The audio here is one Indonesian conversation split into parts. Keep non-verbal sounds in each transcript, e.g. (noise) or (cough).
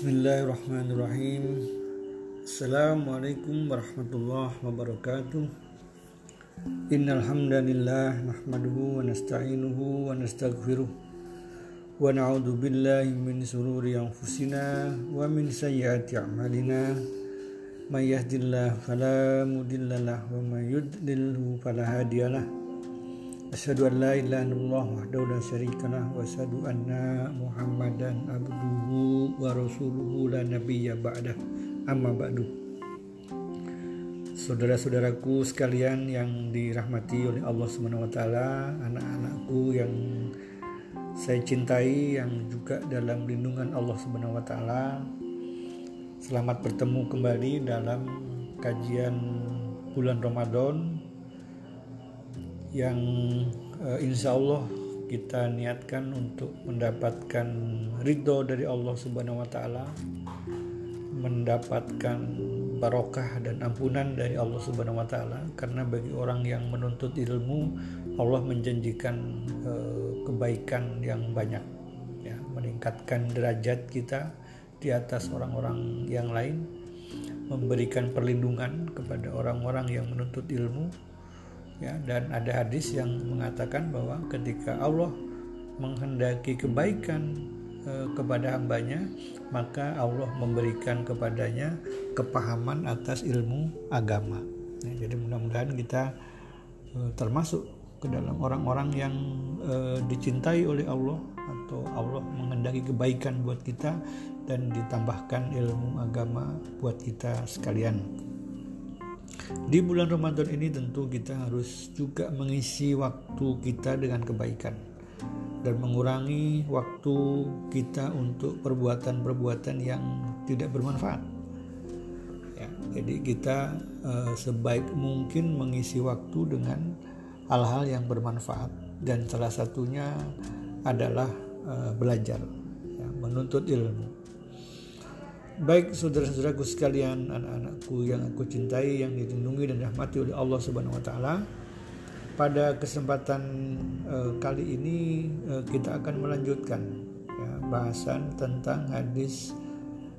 Bismillahirrahmanirrahim. Assalamualaikum warahmatullahi wabarakatuh. Innal hamdalillah nahmaduhu wa nasta'inuhu wa nastaghfiruh wa na'udzu billahi min shururi anfusina wa min sayyiati a'malina. May yahdihillahu fala mudhillalah wa may yudlilhu fala Asyhadu an la ilaha illallah wahdahu la syarikalah wa asyhadu anna Muhammadan abduhu wa rasuluhu la nabiyya ba'dah. Amma ba'du. Saudara-saudaraku sekalian yang dirahmati oleh Allah Subhanahu wa taala, anak-anakku yang saya cintai yang juga dalam lindungan Allah Subhanahu wa taala. Selamat bertemu kembali dalam kajian bulan Ramadan yang uh, insya Allah kita niatkan untuk mendapatkan ridho dari Allah Subhanahu wa taala, mendapatkan barokah dan ampunan dari Allah Subhanahu wa taala. Karena bagi orang yang menuntut ilmu Allah menjanjikan uh, kebaikan yang banyak ya, meningkatkan derajat kita di atas orang-orang yang lain, memberikan perlindungan kepada orang-orang yang menuntut ilmu ya dan ada hadis yang mengatakan bahwa ketika Allah menghendaki kebaikan e, kepada hambanya maka Allah memberikan kepadanya kepahaman atas ilmu agama ya, jadi mudah-mudahan kita e, termasuk ke dalam orang-orang yang e, dicintai oleh Allah atau Allah menghendaki kebaikan buat kita dan ditambahkan ilmu agama buat kita sekalian. Di bulan Ramadan ini tentu kita harus juga mengisi waktu kita dengan kebaikan dan mengurangi waktu kita untuk perbuatan-perbuatan yang tidak bermanfaat. Ya, jadi kita eh, sebaik mungkin mengisi waktu dengan hal-hal yang bermanfaat dan salah satunya adalah eh, belajar, ya, menuntut ilmu. Baik saudara-saudaraku sekalian, anak-anakku yang aku cintai, yang dilindungi dan dirahmati oleh Allah Subhanahu wa taala. Pada kesempatan uh, kali ini uh, kita akan melanjutkan ya, bahasan tentang hadis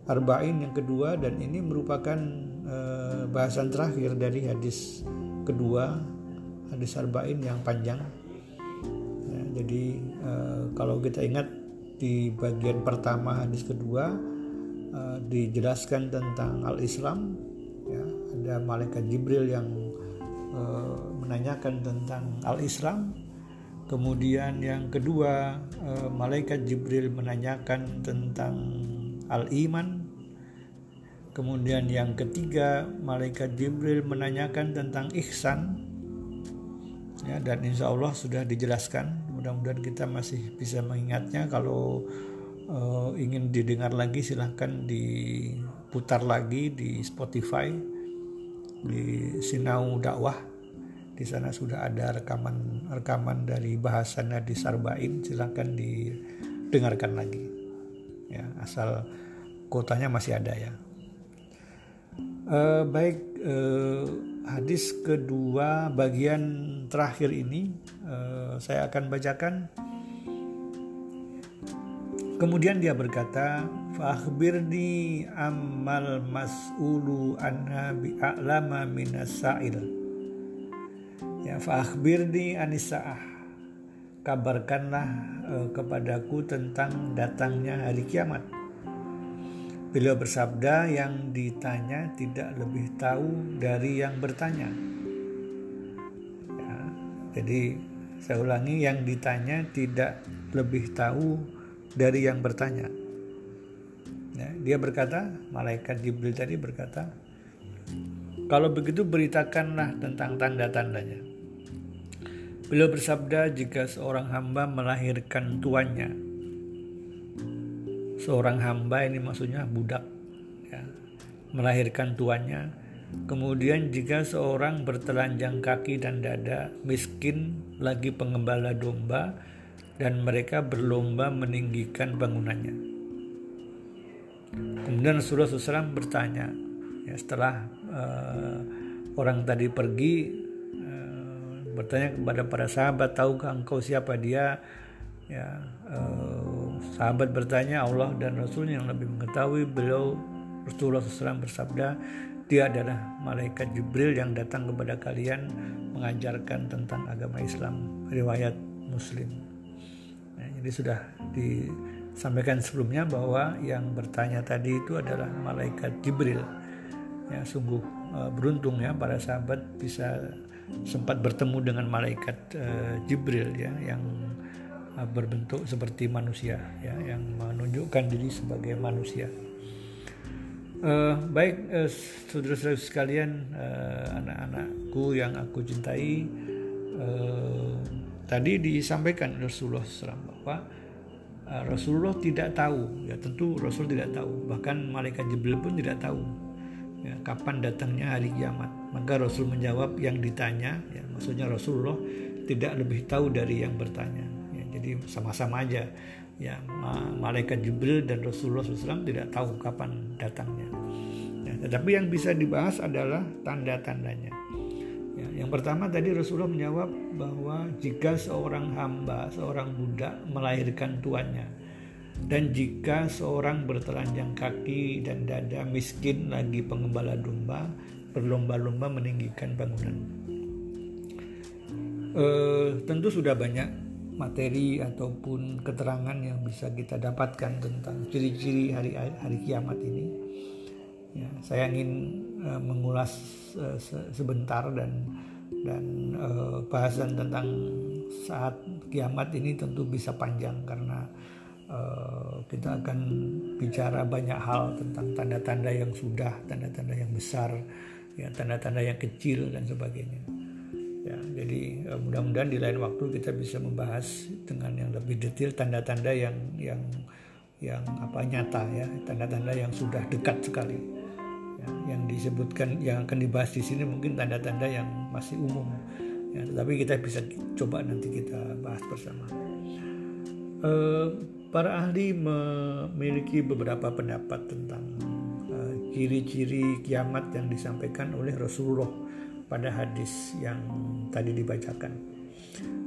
arba'in yang kedua dan ini merupakan uh, bahasan terakhir dari hadis kedua, hadis arba'in yang panjang. Ya, jadi kalau kita ingat di bagian pertama hadis kedua uh, dijelaskan tentang al-Islam ya. Ada malaikat Jibril yang uh, menanyakan tentang al-Islam. Kemudian yang kedua uh, malaikat Jibril menanyakan tentang al-iman. Kemudian yang ketiga malaikat Jibril menanyakan tentang ihsan. Ya dan insya Allah sudah dijelaskan. Mudah-mudahan kita masih bisa mengingatnya. Kalau uh, ingin didengar lagi silahkan diputar lagi di Spotify di Sinau Dakwah. Di sana sudah ada rekaman rekaman dari bahasan di Sarbain. Silahkan didengarkan lagi. Ya asal kotanya masih ada ya. Uh, baik uh, hadis kedua bagian terakhir ini uh, saya akan bacakan Kemudian dia berkata, "Fakhbirni amal mas'ulu anha bi'alama minas sa'il." Ya, fakhbirni anisa'ah. Kabarkanlah uh, kepadaku tentang datangnya hari kiamat. Beliau bersabda, yang ditanya tidak lebih tahu dari yang bertanya. Ya, jadi saya ulangi, yang ditanya tidak lebih tahu dari yang bertanya. Ya, dia berkata, malaikat Jibril tadi berkata, kalau begitu beritakanlah tentang tanda-tandanya. Beliau bersabda jika seorang hamba melahirkan tuannya. Seorang hamba ini maksudnya budak. Ya, melahirkan tuannya. Kemudian jika seorang bertelanjang kaki dan dada, miskin, lagi pengembala domba, dan mereka berlomba meninggikan bangunannya. Kemudian Rasulullah SAW bertanya, ya, setelah uh, orang tadi pergi, uh, bertanya kepada para sahabat, tahukah engkau siapa dia? Ya, uh, Sahabat bertanya Allah dan Rasul yang lebih mengetahui beliau Rasulullah SAW bersabda dia adalah malaikat Jibril yang datang kepada kalian mengajarkan tentang agama Islam riwayat Muslim jadi sudah disampaikan sebelumnya bahwa yang bertanya tadi itu adalah malaikat Jibril ya sungguh uh, beruntung ya para sahabat bisa sempat bertemu dengan malaikat uh, Jibril ya yang uh, berbentuk seperti manusia ya yang menunjukkan diri sebagai manusia. Uh, baik saudara-saudara sekalian uh, anak-anakku yang aku cintai uh, tadi disampaikan Rasulullah SAW bahwa uh, Rasulullah tidak tahu. Ya tentu Rasul tidak tahu. Bahkan malaikat Jibril pun tidak tahu ya, kapan datangnya hari kiamat. Maka Rasul menjawab yang ditanya ya, maksudnya Rasulullah tidak lebih tahu dari yang bertanya. Ya, jadi sama-sama aja. Ya malaikat Jibril dan Rasulullah SAW tidak tahu kapan datangnya. Ya, tetapi yang bisa dibahas adalah tanda-tandanya ya, yang pertama tadi Rasulullah menjawab bahwa jika seorang hamba seorang budak melahirkan tuannya dan jika seorang bertelanjang kaki dan dada miskin lagi pengembala domba berlomba-lomba meninggikan bangunan uh, tentu sudah banyak materi ataupun keterangan yang bisa kita dapatkan tentang ciri-ciri hari hari kiamat ini. Ya, saya ingin uh, mengulas se sebentar dan dan uh, bahasan tentang saat kiamat ini tentu bisa panjang karena kita akan bicara banyak hal tentang tanda-tanda yang sudah, tanda-tanda yang besar, ya tanda-tanda yang kecil dan sebagainya. Ya, jadi mudah-mudahan di lain waktu kita bisa membahas dengan yang lebih detail tanda-tanda yang yang yang apa nyata ya, tanda-tanda yang sudah dekat sekali. Ya, yang disebutkan yang akan dibahas di sini mungkin tanda-tanda yang masih umum. Ya, tetapi kita bisa coba nanti kita bahas bersama. Uh, para ahli memiliki beberapa pendapat tentang uh, ciri-ciri kiamat yang disampaikan oleh Rasulullah pada hadis yang tadi dibacakan.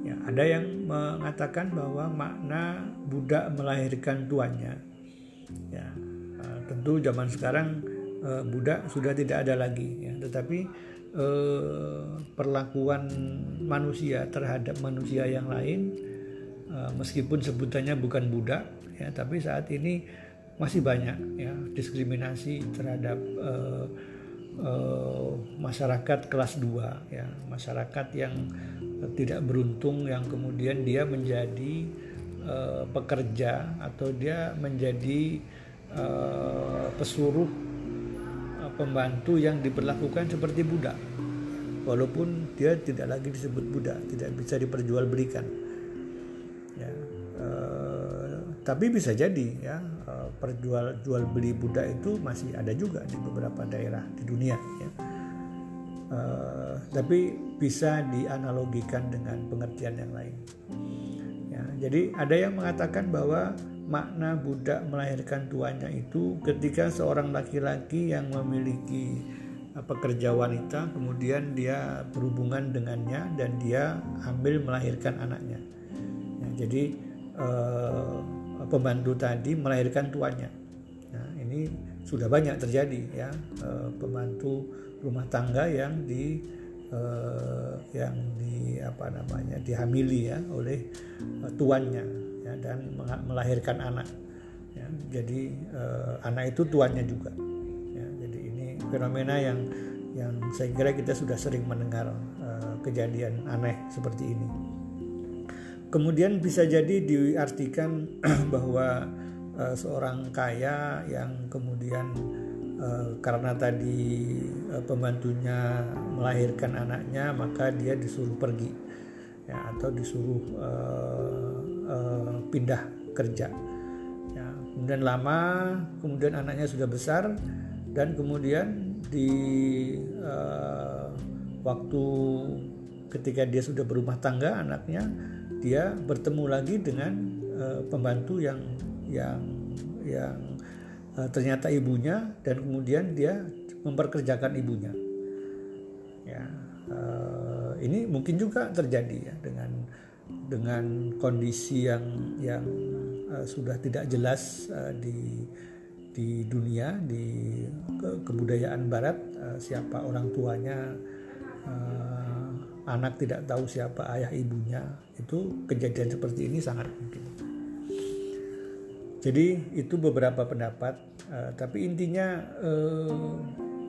Ya, ada yang mengatakan bahwa makna budak melahirkan tuannya. Ya, uh, tentu zaman sekarang uh, budak sudah tidak ada lagi, ya, tetapi uh, perlakuan manusia terhadap manusia yang lain, uh, meskipun sebutannya bukan budak, ya, tapi saat ini masih banyak ya diskriminasi terhadap uh, uh, masyarakat kelas 2 ya. Masyarakat yang tidak beruntung yang kemudian dia menjadi uh, pekerja atau dia menjadi uh, pesuruh uh, pembantu yang diperlakukan seperti budak walaupun dia tidak lagi disebut budak tidak bisa diperjualbelikan ya uh, tapi bisa jadi ya perjual jual beli budak itu masih ada juga di beberapa daerah di dunia ya. Uh, tapi bisa dianalogikan dengan pengertian yang lain. Ya, jadi ada yang mengatakan bahwa makna budak melahirkan tuannya itu ketika seorang laki-laki yang memiliki uh, pekerja wanita kemudian dia berhubungan dengannya dan dia hamil melahirkan anaknya. Ya, jadi uh, pembantu tadi melahirkan tuannya. Nah, ini sudah banyak terjadi ya eh, pembantu rumah tangga yang di eh, yang di apa namanya dihamili ya oleh eh, tuannya dan melahirkan anak. Ya, jadi anak itu tuannya juga. Ya, jadi ini fenomena yang yang saya kira kita sudah sering mendengar kejadian aneh seperti ini. Kemudian bisa jadi diartikan (clears throat) bahwa uh, seorang kaya yang kemudian uh, karena tadi uh, pembantunya melahirkan anaknya maka dia disuruh pergi ya atau disuruh uh, uh, pindah kerja. Ya, kemudian lama, kemudian anaknya sudah besar dan kemudian di uh, waktu ketika dia sudah berumah tangga anaknya dia bertemu lagi dengan uh, pembantu yang yang yang ternyata ibunya dan kemudian dia memperkerjakan ibunya ya ini mungkin juga terjadi ya dengan dengan kondisi yang yang uh, sudah tidak jelas uh, di di dunia di ke, kebudayaan barat uh, siapa orang tuanya uh, anak tidak tahu siapa ayah ibunya itu kejadian seperti ini sangat mungkin. Jadi itu beberapa pendapat uh, tapi intinya uh,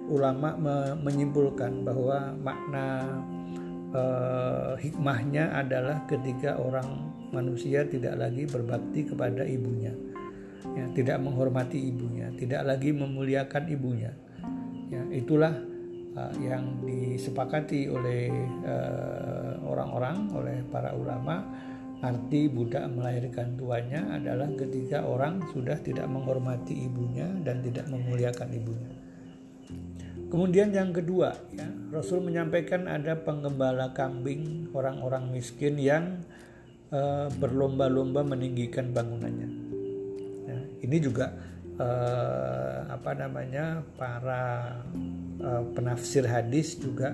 ulama me menyimpulkan bahwa makna uh, hikmahnya adalah ketika orang manusia tidak lagi berbakti kepada ibunya ya, tidak menghormati ibunya, tidak lagi memuliakan ibunya. Ya, itulah uh, yang disepakati oleh uh, orang-orang, oleh para ulama. Arti budak melahirkan tuanya adalah ketika orang sudah tidak menghormati ibunya dan tidak memuliakan ibunya. Kemudian yang kedua, ya, Rasul menyampaikan ada penggembala kambing orang-orang miskin yang uh, berlomba-lomba meninggikan bangunannya. Ini juga uh, apa namanya para uh, penafsir hadis juga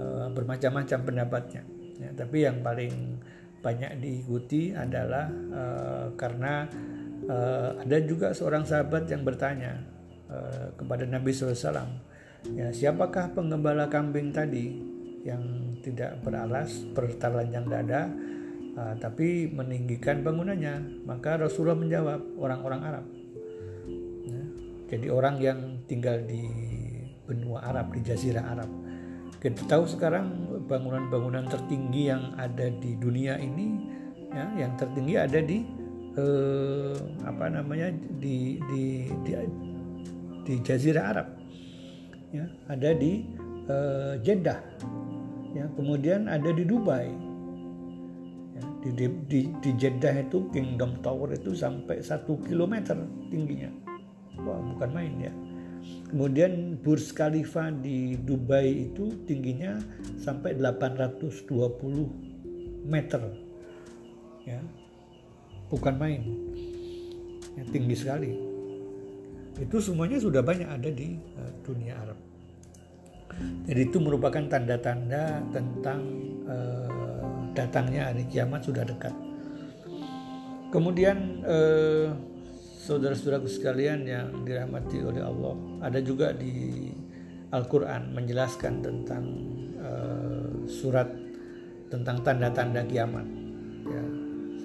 uh, bermacam-macam pendapatnya. Ya, tapi yang paling banyak diikuti adalah uh, karena uh, ada juga seorang sahabat yang bertanya uh, kepada Nabi SAW ya siapakah penggembala kambing tadi yang tidak beralas bertelanjang dada uh, tapi meninggikan bangunannya maka Rasulullah menjawab orang-orang Arab. Ya, jadi orang yang tinggal di benua Arab di Jazirah Arab. Kita tahu sekarang bangunan-bangunan tertinggi yang ada di dunia ini ya yang tertinggi ada di eh, apa namanya di di di, di Jazirah Arab ya ada di eh, Jeddah ya kemudian ada di Dubai. Di, di, di, di Jeddah itu Kingdom Tower itu sampai satu kilometer tingginya. Wah bukan main ya. Kemudian Burj Khalifa di Dubai itu tingginya sampai 820 meter. Ya bukan main. Ya, tinggi sekali itu semuanya sudah banyak ada di uh, dunia Arab jadi itu merupakan tanda-tanda tentang uh, datangnya hari kiamat sudah dekat. Kemudian eh, saudara-saudaraku sekalian yang dirahmati oleh Allah, ada juga di Al-Qur'an menjelaskan tentang eh, surat tentang tanda-tanda kiamat. Ya.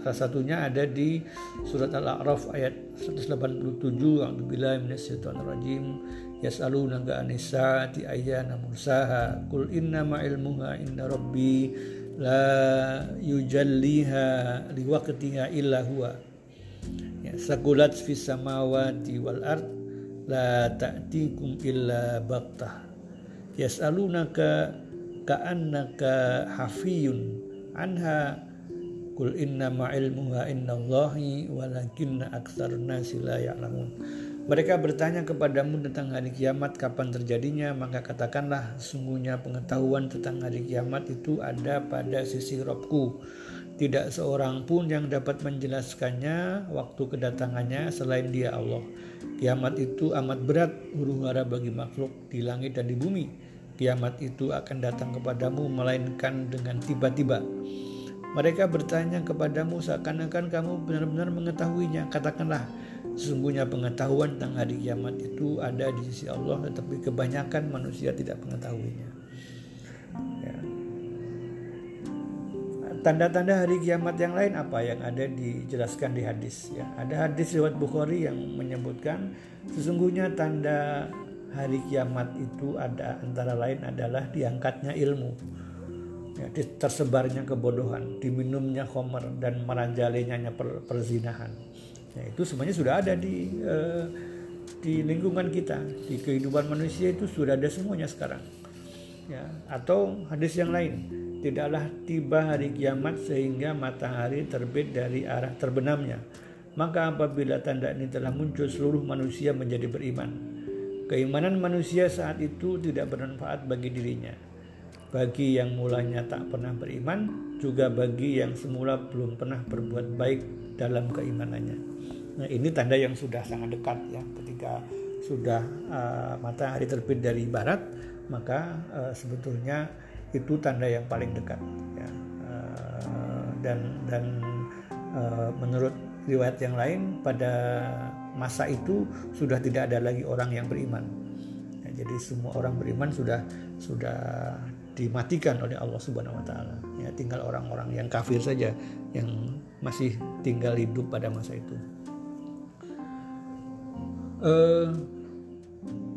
Salah satunya ada di surat Al-A'raf ayat 187 A'udzubillahi minasyaitonirrajim. Yas'alunaka anis-saati ayyana mursaha. Inna ma ilmuha inna rabbi la yujalliha liwaqtiha illa huwa. Ya, sakulat fis samawati wal ard la ta'tikum illa baqtah. Yas'alunaka ka'annaka hafiyun anha kul inna ma ilmuha innallahi walakinna nasi la ya'lamun mereka bertanya kepadamu tentang hari kiamat kapan terjadinya, maka katakanlah sungguhnya pengetahuan tentang hari kiamat itu ada pada sisi Robku. Tidak seorang pun yang dapat menjelaskannya waktu kedatangannya selain dia Allah. Kiamat itu amat berat huru hara bagi makhluk di langit dan di bumi. Kiamat itu akan datang kepadamu melainkan dengan tiba-tiba. Mereka bertanya kepadamu seakan-akan kamu benar-benar mengetahuinya. Katakanlah, Sesungguhnya pengetahuan tentang hari kiamat itu ada di sisi Allah, tetapi kebanyakan manusia tidak mengetahuinya. Ya. Tanda-tanda hari kiamat yang lain apa yang ada dijelaskan di hadis? Ya, ada hadis riwayat Bukhari yang menyebutkan sesungguhnya tanda hari kiamat itu ada antara lain adalah diangkatnya ilmu, ya, tersebarnya kebodohan, diminumnya khomer dan merajalenya per, perzinahan Ya, itu semuanya sudah ada di uh, di lingkungan kita, di kehidupan manusia itu sudah ada semuanya sekarang. Ya, atau hadis yang lain, tidaklah tiba hari kiamat sehingga matahari terbit dari arah terbenamnya. Maka apabila tanda ini telah muncul seluruh manusia menjadi beriman. Keimanan manusia saat itu tidak bermanfaat bagi dirinya. Bagi yang mulanya tak pernah beriman, juga bagi yang semula belum pernah berbuat baik dalam keimanannya. Nah, ini tanda yang sudah sangat dekat ya. Ketika sudah uh, matahari terbit dari barat, maka uh, sebetulnya itu tanda yang paling dekat ya. Uh, dan dan uh, menurut riwayat yang lain pada masa itu sudah tidak ada lagi orang yang beriman. Ya, jadi semua orang beriman sudah sudah dimatikan oleh Allah Subhanahu wa taala. Ya, tinggal orang-orang yang kafir saja yang masih tinggal hidup pada masa itu. Uh,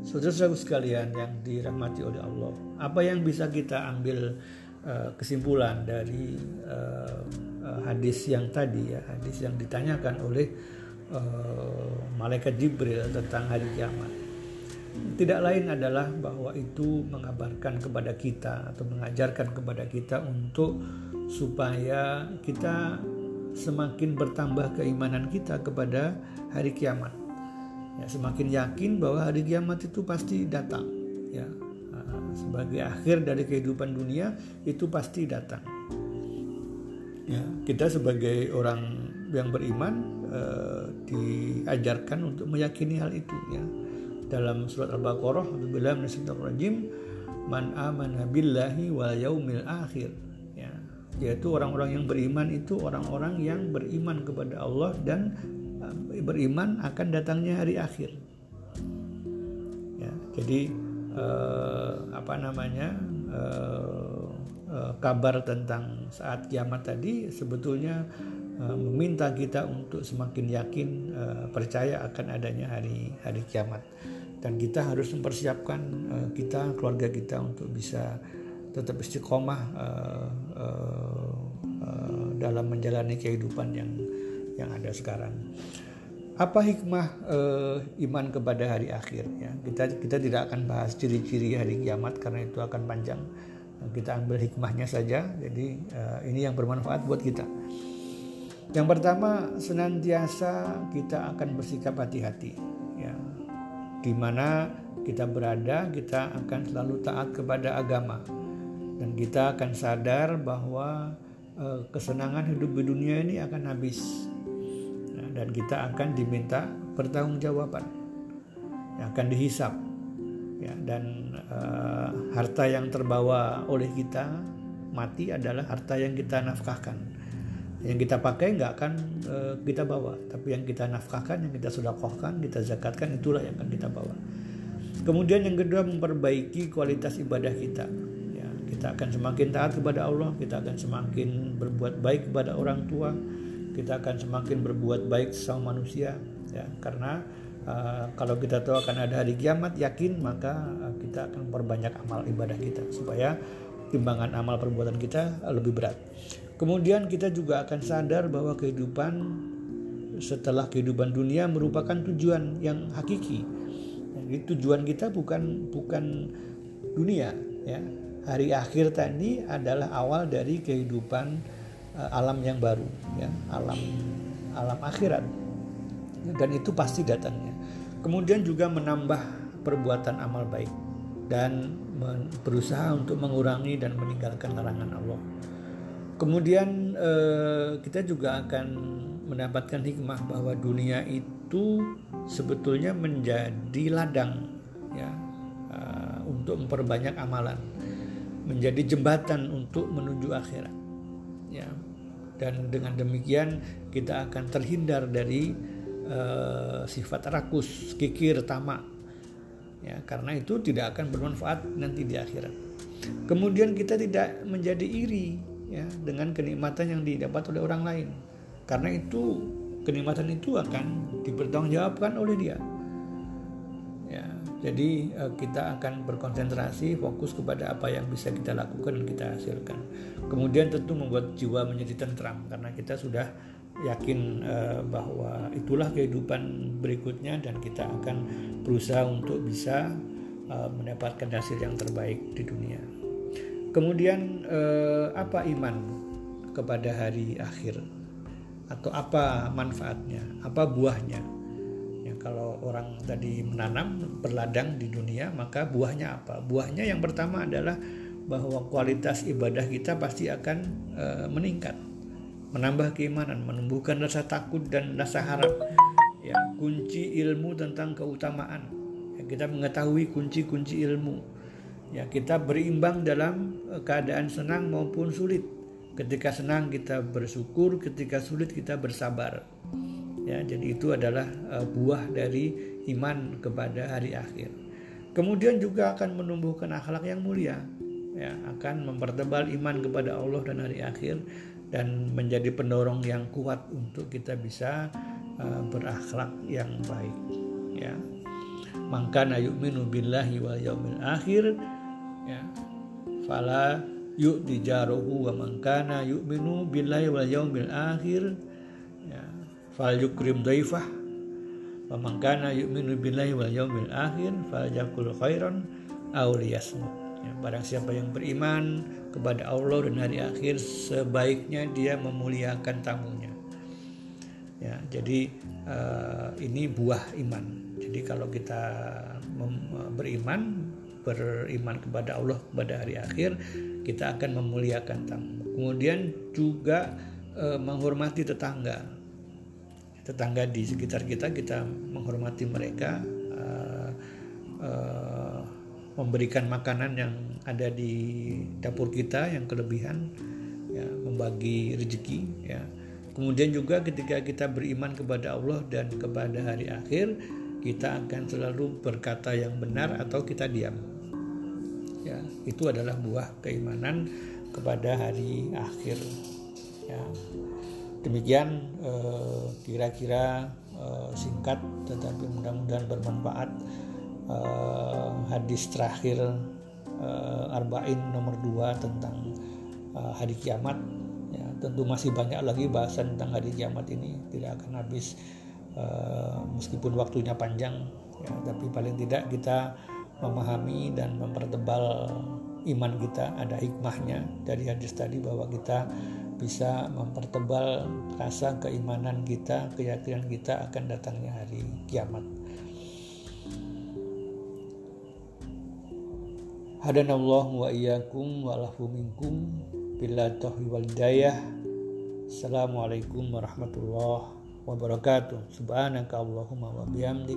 Saudara-saudara sekalian yang dirahmati oleh Allah, apa yang bisa kita ambil uh, kesimpulan dari uh, uh, hadis yang tadi ya, hadis yang ditanyakan oleh uh, malaikat Jibril tentang hari kiamat. Tidak lain adalah bahwa itu mengabarkan kepada kita atau mengajarkan kepada kita untuk supaya kita semakin bertambah keimanan kita kepada hari kiamat. Ya, semakin yakin bahwa hari kiamat itu pasti datang. Ya, sebagai akhir dari kehidupan dunia itu pasti datang. Ya, kita sebagai orang yang beriman eh, diajarkan untuk meyakini hal itu. Ya dalam surat Al-Baqarah bila rajim man amana billahi wal yaumil akhir. Ya yaitu orang-orang yang beriman itu orang-orang yang beriman kepada Allah dan uh, beriman akan datangnya hari akhir. Ya jadi uh, apa namanya uh, uh, kabar tentang saat kiamat tadi sebetulnya uh, meminta kita untuk semakin yakin uh, percaya akan adanya hari hari kiamat dan kita harus mempersiapkan uh, kita keluarga kita untuk bisa tetap istiqomah uh, uh, uh, dalam menjalani kehidupan yang yang ada sekarang. Apa hikmah uh, iman kepada hari akhir? Ya, kita kita tidak akan bahas ciri-ciri hari kiamat karena itu akan panjang. Kita ambil hikmahnya saja. Jadi uh, ini yang bermanfaat buat kita. Yang pertama, senantiasa kita akan bersikap hati-hati. Di mana kita berada, kita akan selalu taat kepada agama, dan kita akan sadar bahwa e, kesenangan hidup di dunia ini akan habis, ya, dan kita akan diminta pertanggungjawaban, yang akan dihisap, ya, dan e, harta yang terbawa oleh kita mati adalah harta yang kita nafkahkan yang kita pakai nggak akan e, kita bawa. Tapi yang kita nafkahkan yang kita sedekahkan kita zakatkan itulah yang akan kita bawa. Kemudian yang kedua memperbaiki kualitas ibadah kita. Ya, kita akan semakin taat kepada Allah kita akan semakin berbuat baik kepada orang tua kita akan semakin berbuat baik sama manusia. Ya karena uh, kalau kita tahu akan ada hari kiamat yakin maka uh, kita akan memperbanyak amal ibadah kita supaya timbangan amal perbuatan kita lebih berat Kemudian kita juga akan sadar bahwa kehidupan setelah kehidupan dunia merupakan tujuan yang hakiki. Jadi tujuan kita bukan bukan dunia ya. Hari akhir tadi adalah awal dari kehidupan uh, alam yang baru ya, alam alam akhirat. Dan itu pasti datangnya. Kemudian juga menambah perbuatan amal baik dan berusaha untuk mengurangi dan meninggalkan larangan Allah. Kemudian eh, kita juga akan mendapatkan hikmah bahwa dunia itu sebetulnya menjadi ladang ya uh, untuk memperbanyak amalan, menjadi jembatan untuk menuju akhirat. Ya. Dan dengan demikian kita akan terhindar dari uh, sifat rakus, kikir, tamak. Ya, karena itu tidak akan bermanfaat nanti di akhirat. Kemudian kita tidak menjadi iri ya dengan kenikmatan yang didapat oleh orang lain. Karena itu kenikmatan itu akan dipertanggungjawabkan oleh dia. Ya, jadi eh, kita akan berkonsentrasi fokus kepada apa yang bisa kita lakukan dan kita hasilkan. Kemudian tentu membuat jiwa menjadi tentram karena kita sudah yakin uh, bahwa itulah kehidupan berikutnya dan kita akan berusaha untuk bisa uh, mendapatkan hasil yang terbaik di dunia. Kemudian eh, apa iman kepada hari akhir? Atau apa manfaatnya? Apa buahnya? Ya, kalau orang tadi menanam berladang di dunia, maka buahnya apa? Buahnya yang pertama adalah bahwa kualitas ibadah kita pasti akan eh, meningkat, menambah keimanan, menumbuhkan rasa takut dan rasa harap. Ya, kunci ilmu tentang keutamaan. Ya, kita mengetahui kunci-kunci ilmu ya kita berimbang dalam eh, keadaan senang maupun sulit. Ketika senang kita bersyukur ketika sulit kita bersabar. Ya, jadi itu adalah uh, buah dari iman kepada hari akhir. Kemudian juga akan menumbuhkan akhlak yang mulia, ya, akan mempertebal iman kepada Allah dan hari akhir dan menjadi pendorong yang kuat untuk kita bisa uh, berakhlak yang baik, ya. Maka yu'minu billahi wal yaumil akhir ya. Fala yu'ti jaruhu wa man kana yu'minu billahi wal yaumil akhir. Ya. Fal yukrim daifah. Wa man kana yu'minu billahi wal yaumil akhir fal yakul khairan aw liyasmut. Ya, barang siapa yang beriman kepada Allah dan hari akhir sebaiknya dia memuliakan tamunya. Ya jadi uh, ini buah iman. Jadi kalau kita beriman beriman kepada Allah pada hari akhir kita akan memuliakan tamu. Kemudian juga e, menghormati tetangga. Tetangga di sekitar kita kita menghormati mereka e, e, memberikan makanan yang ada di dapur kita yang kelebihan ya membagi rezeki ya. Kemudian juga ketika kita beriman kepada Allah dan kepada hari akhir kita akan selalu berkata yang benar atau kita diam. Ya, itu adalah buah keimanan kepada hari akhir. Ya. Demikian eh, kira-kira eh, singkat tetapi mudah-mudahan bermanfaat eh, hadis terakhir eh, Arba'in nomor 2 tentang eh, hari kiamat. Ya, tentu masih banyak lagi bahasan tentang hari kiamat ini tidak akan habis Eh, meskipun waktunya panjang ya, tapi paling tidak kita memahami dan mempertebal iman kita ada hikmahnya dari hadis tadi bahwa kita bisa mempertebal rasa keimanan kita keyakinan kita akan datangnya hari kiamat. Hadanallah wa iyyakum wa lahu minkum bila wal hidayah. Assalamualaikum warahmatullahi wabarakatuh. Subhanaka Allahumma wa bihamdik